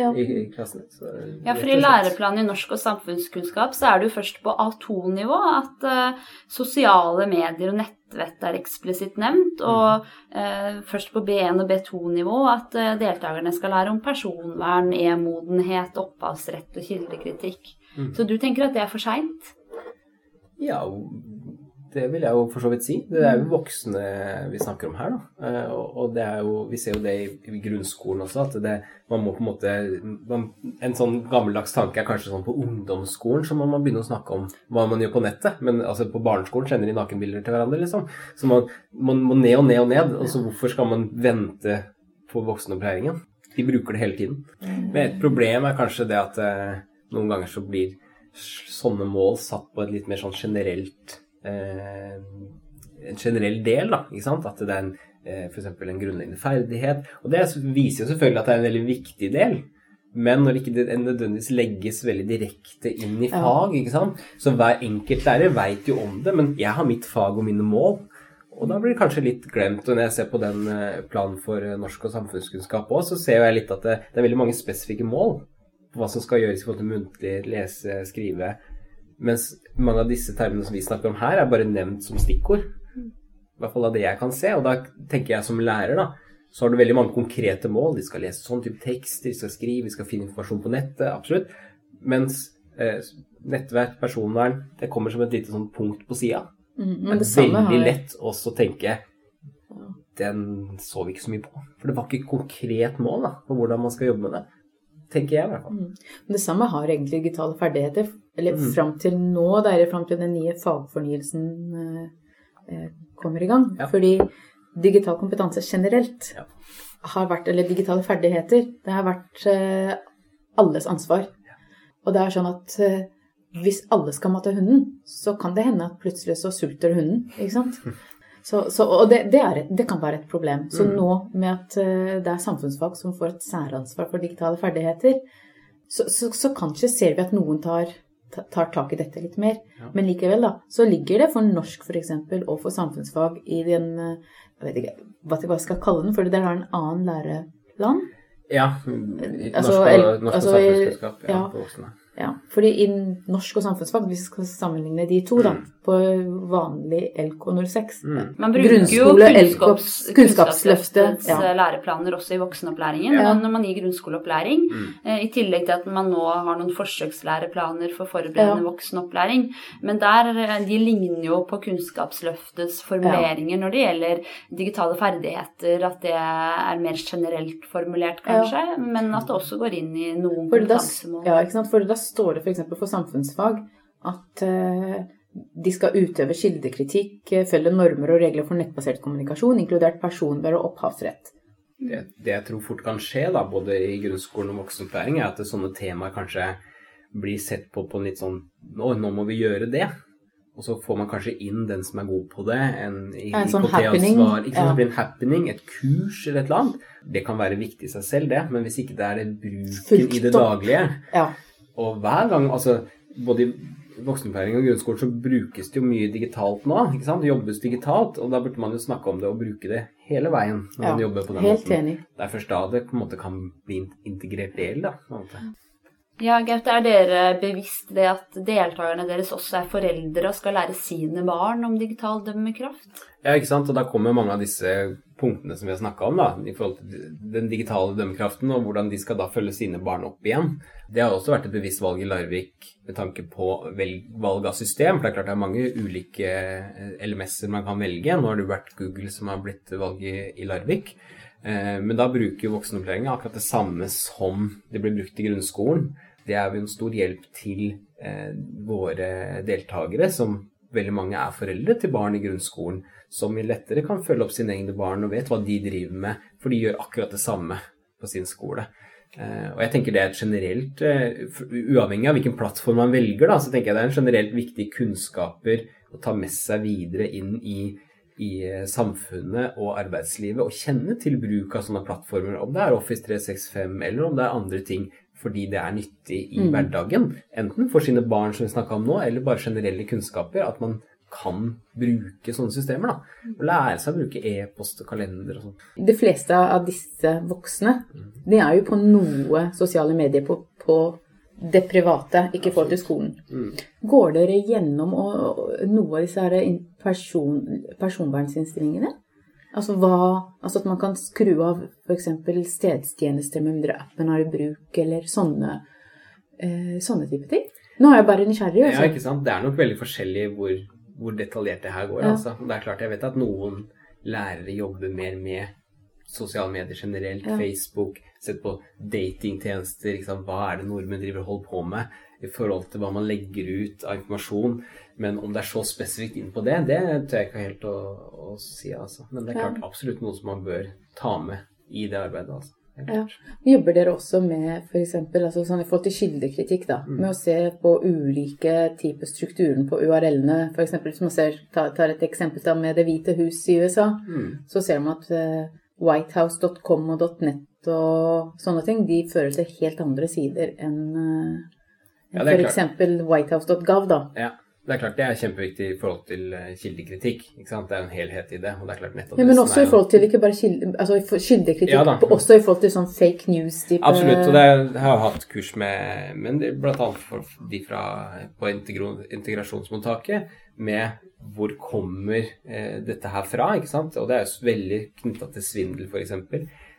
ja. i, i klassen. Så, ja, for i læreplanen i norsk og samfunnskunnskap så er det jo først på A2-nivå at uh, sosiale medier og nettvett er eksplisitt nevnt, mm. og uh, først på B1 og B2-nivå at uh, deltakerne skal lære om personvern, e-modenhet, opphavsrett og kildekritikk. Mm. Så du tenker at det er for seint? Ja, det vil jeg jo for så vidt si. Det er jo voksne vi snakker om her, da. Eh, og det er jo, vi ser jo det i grunnskolen også, at det, man må på en måte man, En sånn gammeldags tanke er kanskje sånn på ungdomsskolen så må man begynne å snakke om hva man gjør på nettet. Men altså på barneskolen sender de nakenbilder til hverandre, liksom. Så man, man må ned og ned og ned. Og så hvorfor skal man vente på voksenopplæringen? De bruker det hele tiden. Men et problem er kanskje det at eh, noen ganger så blir sånne mål satt på et litt mer sånn generelt en generell del, da. Ikke sant? At det er en, eh, f.eks. en grunnleggende ferdighet. Og det viser jo selvfølgelig at det er en veldig viktig del. Men når ikke det nødvendigvis legges veldig direkte inn i fag, ikke sant? så hver enkelt lærer veit jo om det, men jeg har mitt fag og mine mål. Og da blir det kanskje litt glemt. Og når jeg ser på den eh, planen for norsk og samfunnskunnskap òg, så ser jeg litt at det, det, er veldig mange spesifikke mål på hva som skal gjøres i forhold til muntlig, lese, skrive, mens mange av disse termene som vi snakker om her, er bare nevnt som stikkord. I hvert fall av det jeg kan se. Og da tenker jeg som lærer, da, så har du veldig mange konkrete mål. De skal lese sånn type tekster, de skal skrive, de skal finne informasjon på nettet. Absolutt. Mens eh, nettverk, personvern, det kommer som et lite sånn punkt på sida. Mm, det, det, er veldig lett også å tenke den så vi ikke så mye på. For det var ikke et konkret mål da, på hvordan man skal jobbe med det tenker jeg i hvert fall. Mm. Men det samme har egentlig digitale ferdigheter. Eller mm. fram til nå, det er fram til den nye fagfornyelsen eh, eh, kommer i gang. Ja. Fordi digital kompetanse generelt ja. har vært, eller digitale ferdigheter, det har vært eh, alles ansvar. Ja. Og det er sånn at eh, hvis alle skal mate hunden, så kan det hende at plutselig så sulter hunden, ikke sant. (laughs) Så, så, og det, det, et, det, kan være et problem. Så mm. nå med at det er samfunnsfag som får et særansvar for digitale ferdigheter, så, så, så kanskje ser vi at noen tar, tar, tak i dette litt mer. Ja. Men likevel, da, så ligger det for norsk f.eks. og for samfunnsfag i den uh, Jeg vet ikke hva jeg skal kalle den, for det har en annen læreplan? Ja. Norsk, altså, norsk og, altså, samfunnskunnskap ja, ja, på voksne. Ja, fordi i norsk og samfunnsfag, hvis vi skal sammenligne de to, da, på vanlig LK06 Man bruker jo kunnskaps, Kunnskapsløftets Ja. eh, læreplaner også i voksenopplæringen, Ja. når man gir grunnskoleopplæring. eh, I tillegg til at man nå har noen forsøkslæreplaner for forberedende Ja. voksenopplæring. Men der, eh, de ligner jo på Kunnskapsløftets formuleringer når det gjelder digitale ferdigheter, at det er mer generelt formulert, kanskje, men at det også går inn i noen kompetansemål. ja, ikke sant? For da står det f.eks. For, for samfunnsfag at eh, de skal utøve kildekritikk, eh, følge normer og regler for nettbasert kommunikasjon, inkludert personvern og opphavsrett. Det, det jeg tror fort kan skje, da, både i grunnskolen og voksenopplæring, er at sånne temaer kanskje blir sett på på en litt sånn Å, nå må vi gjøre det. Og så får man kanskje inn den som er god på det. En, i- En sånn happening, Ikke sant? ja. En happening, et kurs eller et eller annet. Det kan være viktig i seg selv, det. Men hvis ikke det er det bruken Fulgt i det daglige, Ja. Og hver gang, altså både i voksenopplæring og grunnskolen så brukes det jo mye digitalt nå. ikke sant? Det jobbes digitalt, og da burde man jo snakke om det og bruke det hele veien når man jobber på den Helt måten. enig. Det er først da det på en måte kan bli integrert del, da. på en måte. Ja, Gaute, er dere bevisst det at deltakerne deres også er foreldre og skal lære sine barn om digital dømmekraft? Ja, ikke sant. Og da kommer mange av disse punktene som vi har snakka om, da, i forhold til den digitale dømmekraften, og hvordan de skal da følge sine barn opp igjen. Det har også vært et bevisst valg i Larvik med tanke på valg av system. For det er klart det er mange ulike eh, LMS-er man kan velge. Nå har det jo vært Google som har blitt valget i Larvik. Eh, Men da bruker jo voksenopplæringa akkurat det samme som det blir brukt i grunnskolen. Det er jo en stor hjelp til eh, våre deltakere, som veldig mange er foreldre til barn i grunnskolen, som lettere kan følge opp sine egne barn og vet hva de driver med, for de gjør akkurat det samme på sin skole. Eh, og jeg tenker det er et generelt, eh, uavhengig av hvilken plattform man velger, da, så tenker jeg det er en generelt viktig kunnskaper å ta med seg videre inn i i eh, samfunnet og arbeidslivet og kjenne til bruk av sånne plattformer, om det er Office 365 eller om det er andre ting, fordi det er nyttig i hverdagen. Enten for sine barn, som vi snakka om nå, eller bare generelle kunnskaper. At man kan bruke sånne systemer. da. Og lære seg å bruke e-post og kalender og sånn. De fleste av disse voksne, de er jo på noe sosiale medier på, på det private, ikke forhold til skolen. Går dere gjennom og, og noe av disse person, personvernsinnstillingene? Altså, hva, altså at man kan skru av f.eks. stedstjenester med mindre appen er i bruk, eller sånne, eh, sånne type ting. Nå er jeg bare nysgjerrig. Ja, Altså. ikke sant? Det er nok veldig forskjellig hvor, hvor detaljert det her går. Ja. Altså. Det er klart, Jeg vet at noen lærere jobber mer med sosiale medier generelt, Ja. Facebook, sett på datingtjenester. liksom. Hva er det nordmenn driver og holder på med i forhold til hva man legger ut av informasjon. Men om det er så spesifikt inn på det, det tør jeg ikke helt å, å si. altså. Men det er klart absolutt noe som man bør ta med i det arbeidet. altså. Ja. Jobber dere også med f.eks. Altså sånn i forhold til kildekritikk, da, med å se på ulike typer strukturen på URL-ene? F.eks. hvis man ser, tar, tar et eksempel da med Det hvite hus i USA, Mm. så ser man at uh, whitehouse.com og .net og sånne ting, de fører til helt andre sider enn uh, Ja, f.eks. whitehouse.gov, da. Ja, det er klart det er kjempeviktig i forhold til eh, kildekritikk. ikke sant? Det er en helhet i det. og det er klart Ja, men også i forhold til ikke bare kilde, altså kildekritikk, Ja også i forhold til sånn fake news-type Absolutt. og det er, jeg har hatt kurs med men det blant annet for de fra, på integrasjonsmottaket med hvor kommer eh, dette her fra, ikke sant? Og det er jo veldig knytta til svindel, f.eks.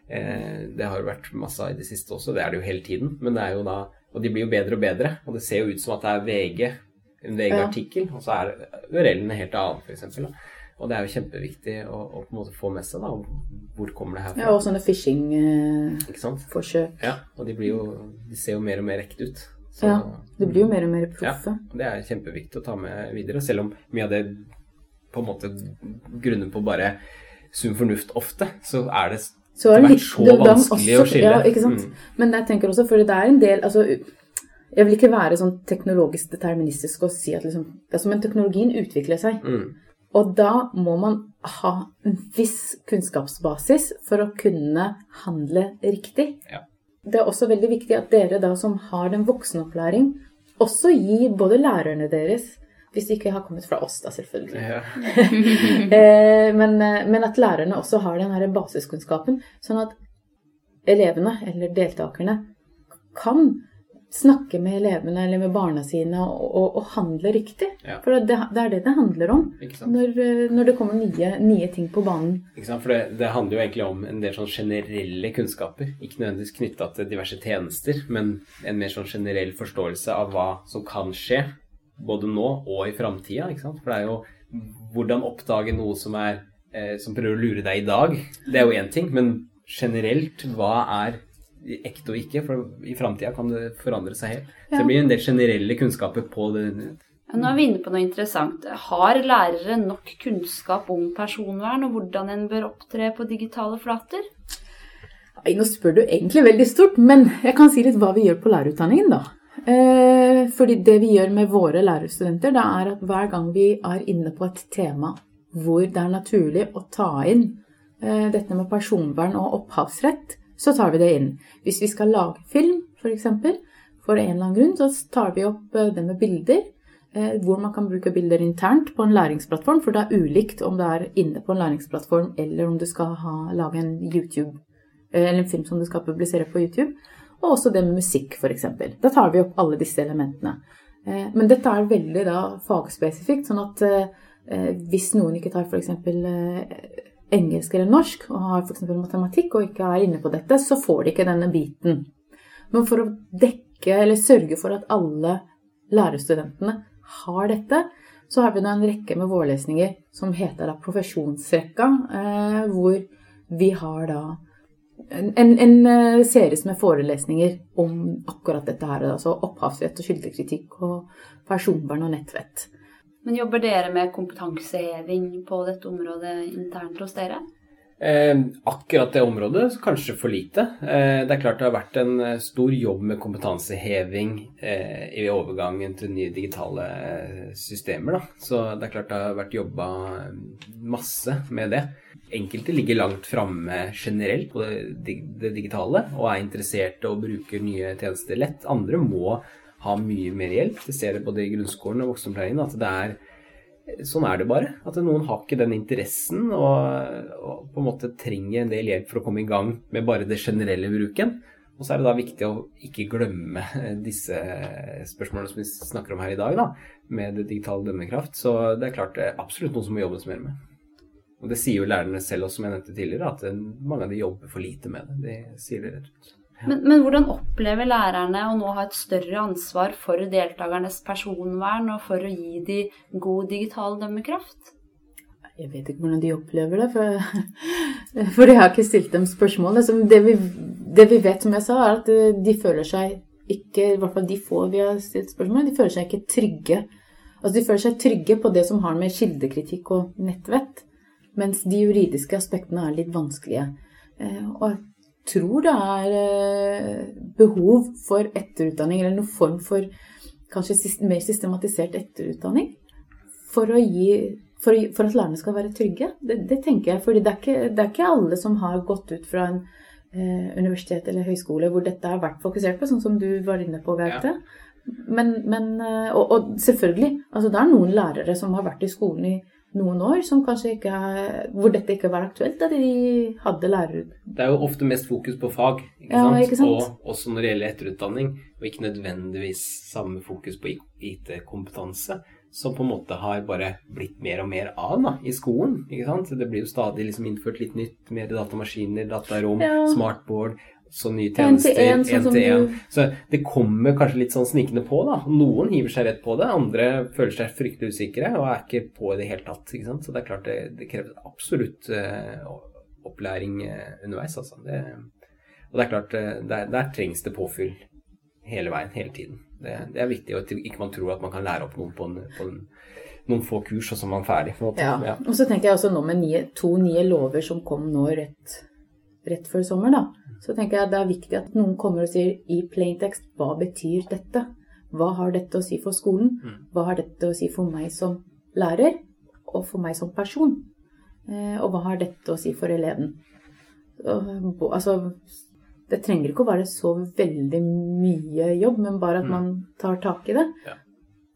Eh, det har jo vært masse i det siste også, det er det jo hele tiden. Men det er jo da Og de blir jo bedre og bedre. Og det ser jo ut som at det er VG, en VG-artikkel, og så er URL-en helt annen, f.eks. Og det er jo kjempeviktig å, å på en måte få med seg da, hvor kommer det her fra. Ja, og sånne phishing-forsøk. Eh. Ja, og de, blir jo, de ser jo mer og mer ekte ut. Så, Ja, de blir jo mer og mer ja, proffe. og det er kjempeviktig å ta med videre, selv om mye av det på en måte grunner på bare sunn fornuft ofte, så er det Så det har vært så vanskelig også- å skille. Ja, ikke sant? Mm. Men jeg tenker også, for det er en del altså, Jeg vil ikke være sånn teknologisk deterministisk og si at liksom altså, Men teknologien utvikler seg. Mm. Og da må man ha en viss kunnskapsbasis for å kunne handle riktig. Ja. Det er også veldig viktig at dere da som har den voksenopplæring, også gir både lærerne deres hvis de ikke har kommet fra oss, da, selvfølgelig. Ja. (laughs) Eh, men, eh, men at lærerne også har den her basiskunnskapen, sånn at elevene, eller deltakerne, kan snakke med elevene eller med barna sine og, og, og handle riktig. Ja. For det, det er det det handler om når, eh, når det kommer nye, nye ting på banen. Ikke sant? For det, det handler jo egentlig om en del sånn generelle kunnskaper. Ikke nødvendigvis knytta til diverse tjenester, men en mer sånn generell forståelse av hva som kan skje, både nå og i framtida. For det er jo hvordan oppdage noe som er eh, som prøver å lure deg i dag. Det er jo én ting, men generelt, hva er ekte og ikke? For i framtida kan det forandre seg helt. Så det blir en del generelle kunnskaper på det. Ja, Nå er vi inne på noe interessant. Har lærere nok kunnskap om personvern og hvordan en bør opptre på digitale flater? Nå spør du egentlig veldig stort, men jeg kan si litt hva vi gjør på lærerutdanningen, da. Eh, fordi det vi gjør med våre lærerstudenter, det er at hver gang vi er inne på et tema hvor det er naturlig å ta inn eh, dette med personvern og opphavsrett, så tar vi det inn. Hvis vi skal lage film, f.eks., for, for en eller annen grunn, så tar vi opp eh, det med bilder. Hvor man kan bruke bilder internt på en læringsplattform, for det er ulikt om det er inne på en læringsplattform eller om du skal ha, lage en YouTube, eller en film som du skal publisere på YouTube. Og også det med musikk, f.eks. Da tar vi opp alle disse elementene. Eh, Men dette er veldig da fagspesifikt, sånn at eh, eh, hvis noen ikke tar f.eks. Engelsk eller norsk, og har f.eks. matematikk og ikke er inne på dette, så får de ikke denne biten. Men for å dekke eller sørge for at alle lærerstudentene har dette, så har vi da en rekke med vårlesninger som heter da profesjonsrekka, hvor vi har da en, en, eh, serie med forelesninger om akkurat dette her, altså opphavsrett og kildekritikk og personvern og nettvett. Men jobber dere med kompetanseheving på dette området internt hos dere? Eh, akkurat det området kanskje for lite. Eh, det er klart det har vært en eh, stor jobb med kompetanseheving eh, i overgangen til nye digitale eh, systemer. Da. Så det er klart det har vært jobba masse med det. Enkelte ligger langt framme generelt på det, det digitale og er interesserte og bruker nye tjenester lett. Andre må ha mye mer hjelp. Vi ser det både i grunnskolen og voksenopplæringen at det er Sånn er det bare. At noen har ikke den interessen og, og på en måte trenger en del hjelp for å komme i gang med bare det generelle bruken. Og så er det da viktig å ikke glemme disse spørsmålene som vi snakker om her i dag, da, med det digitale dømmekraft. Så det er klart det er absolutt noe som må jobbes mer med. Og det sier jo lærerne selv også, som jeg nevnte tidligere, at mange av de jobber for lite med det. De sier det rett ut. Men, men hvordan opplever lærerne å nå ha et større ansvar for deltakernes personvern og for å gi de god digital dømmekraft? Jeg vet ikke hvordan de opplever det, for, (laughs) for jeg har ikke stilt dem spørsmål. Altså, det, vi, det vi vet, som jeg sa, er at eh, de føler seg ikke, i hvert fall de få vi har stilt spørsmål, de føler seg ikke trygge. Altså, de føler seg trygge på det som har med kildekritikk og nettvett, mens de juridiske aspektene er litt vanskelige. Eh, Og tror det er eh, behov for etterutdanning, eller noen form for kanskje mer systematisert etterutdanning for, gi, for, for at lærerne skal være trygge. Det, det tenker jeg, for det det er ikke alle som har gått ut fra en eh, universitet eller høyskole hvor dette har vært fokusert på, sånn som du var inne på, Gaute. Men, men, eh, og, og selvfølgelig, altså det er noen lærere som har vært i skolen i noen år, som kanskje ikke hvor dette ikke var aktuelt da de hadde lærer... Det er jo ofte mest fokus på fag, ikke Ja, sant? ikke sant? og også når det gjelder etterutdanning, og ikke nødvendigvis samme fokus på IT-kompetanse, som på en måte har bare blitt mer og mer av da, i skolen. ikke sant? Det blir jo stadig liksom innført litt nytt, mer datamaskiner, datarom, Ja. smartboard, så nye tjenester, en, sånn en-til-en. du- Så det kommer kanskje litt sånn snikende på, da. Noen hiver seg rett på det, andre føler seg fryktelig usikre og er ikke på i det hele tatt. ikke sant? Så det er klart det, det krever absolutt uh, opplæring uh, underveis, altså. Det, og det er klart, uh, der, der trengs det påfyll hele veien, hele tiden. Det, det er viktig, og ikke man tror at man kan lære opp noen på, en, på en, noen få kurs, og så er man ferdig. Ja. Ja. Og så tenker jeg også nå med nye, to nye lover som kom nå rett, rett før sommer, da. Så tenker jeg det er viktig at noen kommer og sier i plaintekst hva betyr dette? Hva har dette å si for skolen? Hva har dette å si for meg som lærer, og for meg som person? Eh, og hva har dette å si for eleven? Altså, det trenger ikke å være så veldig mye jobb, men bare at man tar tak i det.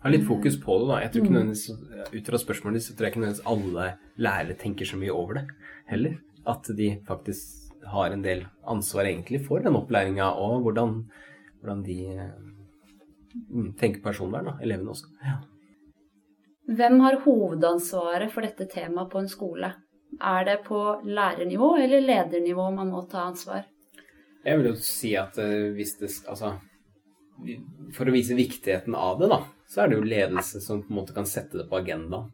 Ha litt fokus på det, da. Jeg tror ikke nødvendigvis, Ut fra spørsmålet så tror jeg ikke nødvendigvis alle lærere tenker så mye over det heller. At de faktisk har en del ansvar egentlig for den opplæringa, og hvordan, hvordan de tenker mm, tenke personvern, da, elevene også. Ja. Hvem har hovedansvaret for dette temaet på en skole? Er det på lærernivå eller ledernivå man må ta ansvar? Jeg vil jo si at uh, hvis det Altså, for å vise viktigheten av det, da, så er det jo ledelse som på en måte kan sette det på agendaen.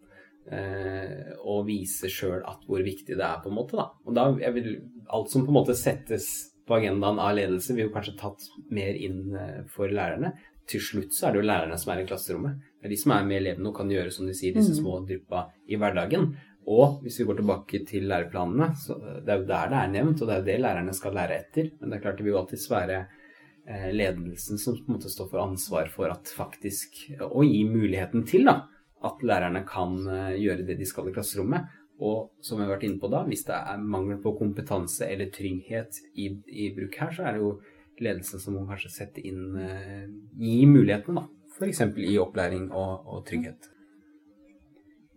Uh, og vise sjøl hvor viktig det er, på en måte. da. Og da jeg vil, Alt som på en måte settes på agendaen av ledelse, blir jo kanskje tatt mer inn uh, for lærerne. Til slutt så er det jo lærerne som er i klasserommet. Det er de som er med elevene og kan gjøre, som de sier, disse mm. små dryppa i hverdagen. Og hvis vi går tilbake til læreplanene, så det er jo der det er nevnt, og det er jo det lærerne skal lære etter. Men det er klart det vil jo alltids være eh, ledelsen som på en måte står for ansvar for at faktisk Å gi muligheten til da, at lærerne kan eh, gjøre det de skal i klasserommet. Og som jeg har vært inne på da, hvis det er mangel på kompetanse eller trygghet i, i bruk her, så er det jo ledelsen som må kanskje sette inn eh, Gi mulighetene, da. F.eks. i opplæring og, og trygghet.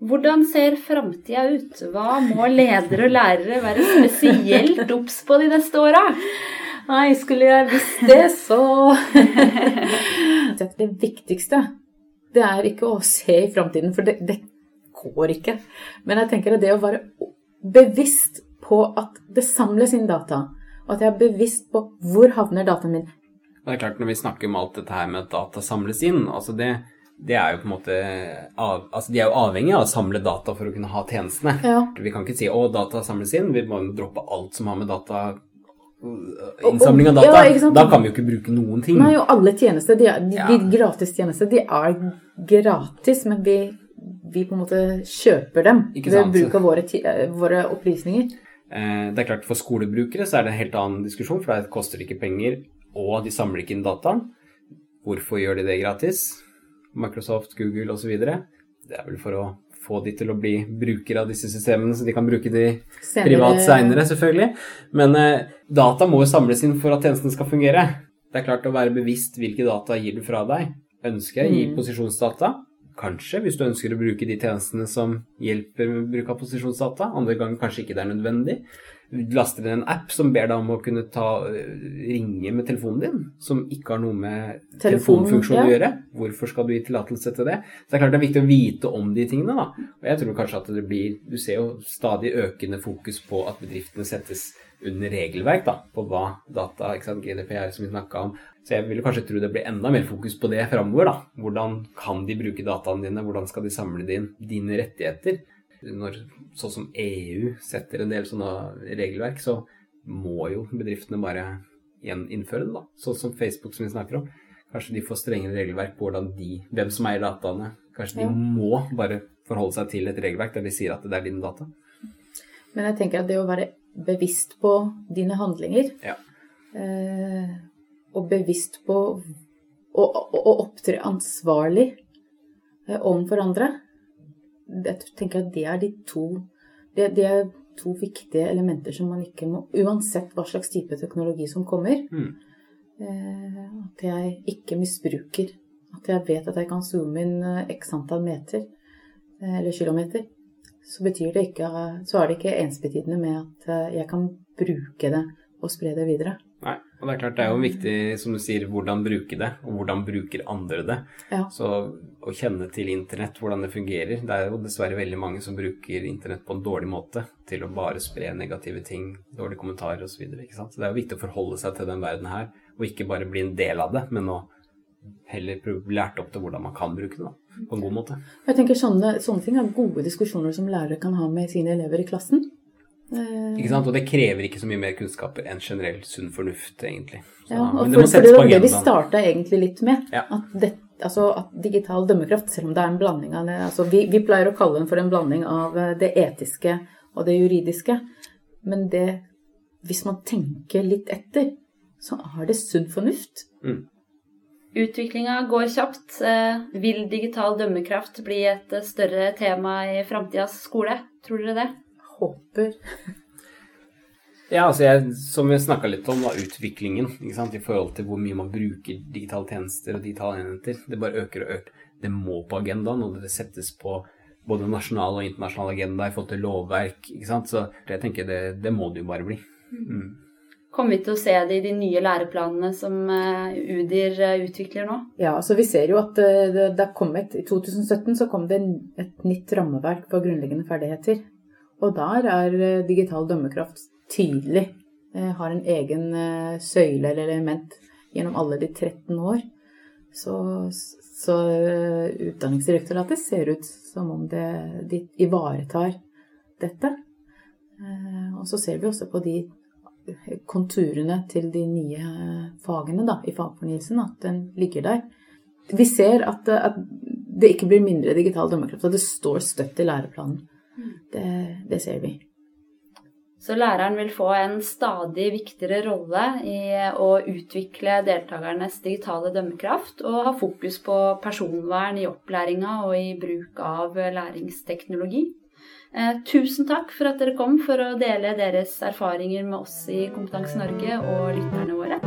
Hvordan ser framtida ut? Hva må ledere og lærere være spesielt obs på de neste åra? Nei, skulle jeg visst det, så (laughs) Det viktigste, det er ikke å se i framtiden, for det, det, går ikke. Men jeg tenker at det å være bevisst på at det samles inn data, og at jeg er bevisst på hvor havner dataen min. Det er klart, når vi snakker om alt dette her med at data samles inn, altså det det er jo på en måte av, altså De er jo avhengig av å samle data for å kunne ha tjenestene. Ja. Vi kan ikke si å, data samles inn, vi må droppe alt som har med data Innsamling av data. Ja, da kan vi jo ikke bruke noen ting. Nei, og alle tjenester, de, er, de, ja. de gratistjenester, de er gratis, men vi, vi, på en måte kjøper dem ved bruk av våre, våre opplysninger. Eh, det er klart For skolebrukere så er det en helt annen diskusjon, for det koster ikke penger, og de samler ikke inn dataen. Hvorfor gjør de det gratis? Microsoft, Google osv. Det er vel for å få de til å bli brukere av disse systemene, så de kan bruke de senere. privat seinere, selvfølgelig. Men eh, data må jo samles inn for at tjenesten skal fungere. Det er klart å være bevisst hvilke data gir du fra deg. Ønsker jeg å gi mm. posisjonsdata? Kanskje, hvis du ønsker å bruke de tjenestene som hjelper med bruk av posisjonsdata. Andre ganger kanskje ikke det er nødvendig Du laster inn en app som ber deg om å kunne ta, ringe med telefonen din, som ikke har noe med telefonfunksjonen ja. å gjøre. Hvorfor skal du gi tillatelse til det? Så det er klart det er viktig å vite om de tingene, da. Og jeg tror kanskje at det blir Du ser jo stadig økende fokus på at bedriftene settes under regelverk da, på hva data, ikke sant, GDPR som vi snakka om. Så jeg vil kanskje tro det blir enda mer fokus på det framover. Hvordan kan de bruke dataene dine, hvordan skal de samle din, dine rettigheter? når sånn som EU setter en del sånne regelverk, så må jo bedriftene bare igjen innføre det, da. Sånn som Facebook som vi snakker om. Kanskje de får strengere regelverk på hvordan de, hvem som eier dataene. Kanskje de ja. må bare forholde seg til et regelverk der de sier at det er dine data. Men jeg tenker at det å være bevisst på dine handlinger, ja. eh, og bevisst på å, opptre ansvarlig eh, overfor andre, jeg tenker at det er de to det, det, er to viktige elementer som man ikke må Uansett hva slags type teknologi som kommer. Mm. Eh, at jeg ikke misbruker. At jeg vet at jeg kan zoome inn eh, x antall meter eller kilometer. Så, ikke, så er det ikke ensbetydende med at jeg kan bruke det og spre det videre. Og det er klart det er jo viktig, som du sier, hvordan bruke det, og hvordan bruker andre det. Ja. Så å kjenne til internett, hvordan det fungerer Det er jo dessverre veldig mange som bruker internett på en dårlig måte til å bare spre negative ting, dårlige kommentarer osv. Så, videre, ikke sant? så det er jo viktig å forholde seg til den verden her, og ikke bare bli en del av det, men å heller lært opp til hvordan man kan bruke det da, på en god måte. Jeg tenker sånne, sånne ting er gode diskusjoner som lærere kan ha med sine elever i klassen. Ikke sant? Og det krever ikke så mye mer kunnskaper enn generell sunn fornuft, egentlig. Så, ja, og men det for, settes på agendaen. Det vi starta egentlig litt med. Ja. At, det, altså, at, digital dømmekraft, selv om det er en blanding av det altså, vi, vi, pleier å kalle den for en blanding av eh, det etiske og det juridiske. Men det Hvis man tenker litt etter, så er det sunn fornuft. Mm. Utviklinga går kjapt. Eh, vil digital dømmekraft bli et større tema i framtidas skole? Tror dere det? Håper. Ja, altså jeg, Som vi snakka litt om, da, utviklingen i forhold til hvor mye man bruker digitale tjenester og digitale enheter. Det bare øker og øker. Det må på agendaen, og det settes på både nasjonal og internasjonal agenda i forhold til lovverk. ikke sant? Så jeg tenker det, det må det jo bare bli. Mm. Kommer vi til å se det i de nye læreplanene som eh, UDIR eh, utvikler nå? Ja, så vi ser jo at det, det er kommet, I 2017 så kom det et nytt rammeverk for grunnleggende ferdigheter. Og der er digital dømmekraft tydelig. Har en egen søyle eller element gjennom alle de 13 år. Så, så Utdanningsdirektoratet ser ut som om det, de ivaretar dette. Og så ser vi også på de konturene til de nye fagene da, i fagfornyelsen, at den ligger der. Vi ser at, at det ikke blir mindre digital dømmekraft, at det står støtt i læreplanen. Det, det, ser vi. Så læreren vil få en stadig viktigere rolle i å utvikle deltakernes digitale dømmekraft, og ha fokus på personvern i opplæringa og i bruk av læringsteknologi. Eh, tusen takk for at dere kom for å dele deres erfaringer med oss i Kompetanse Norge og lytterne våre.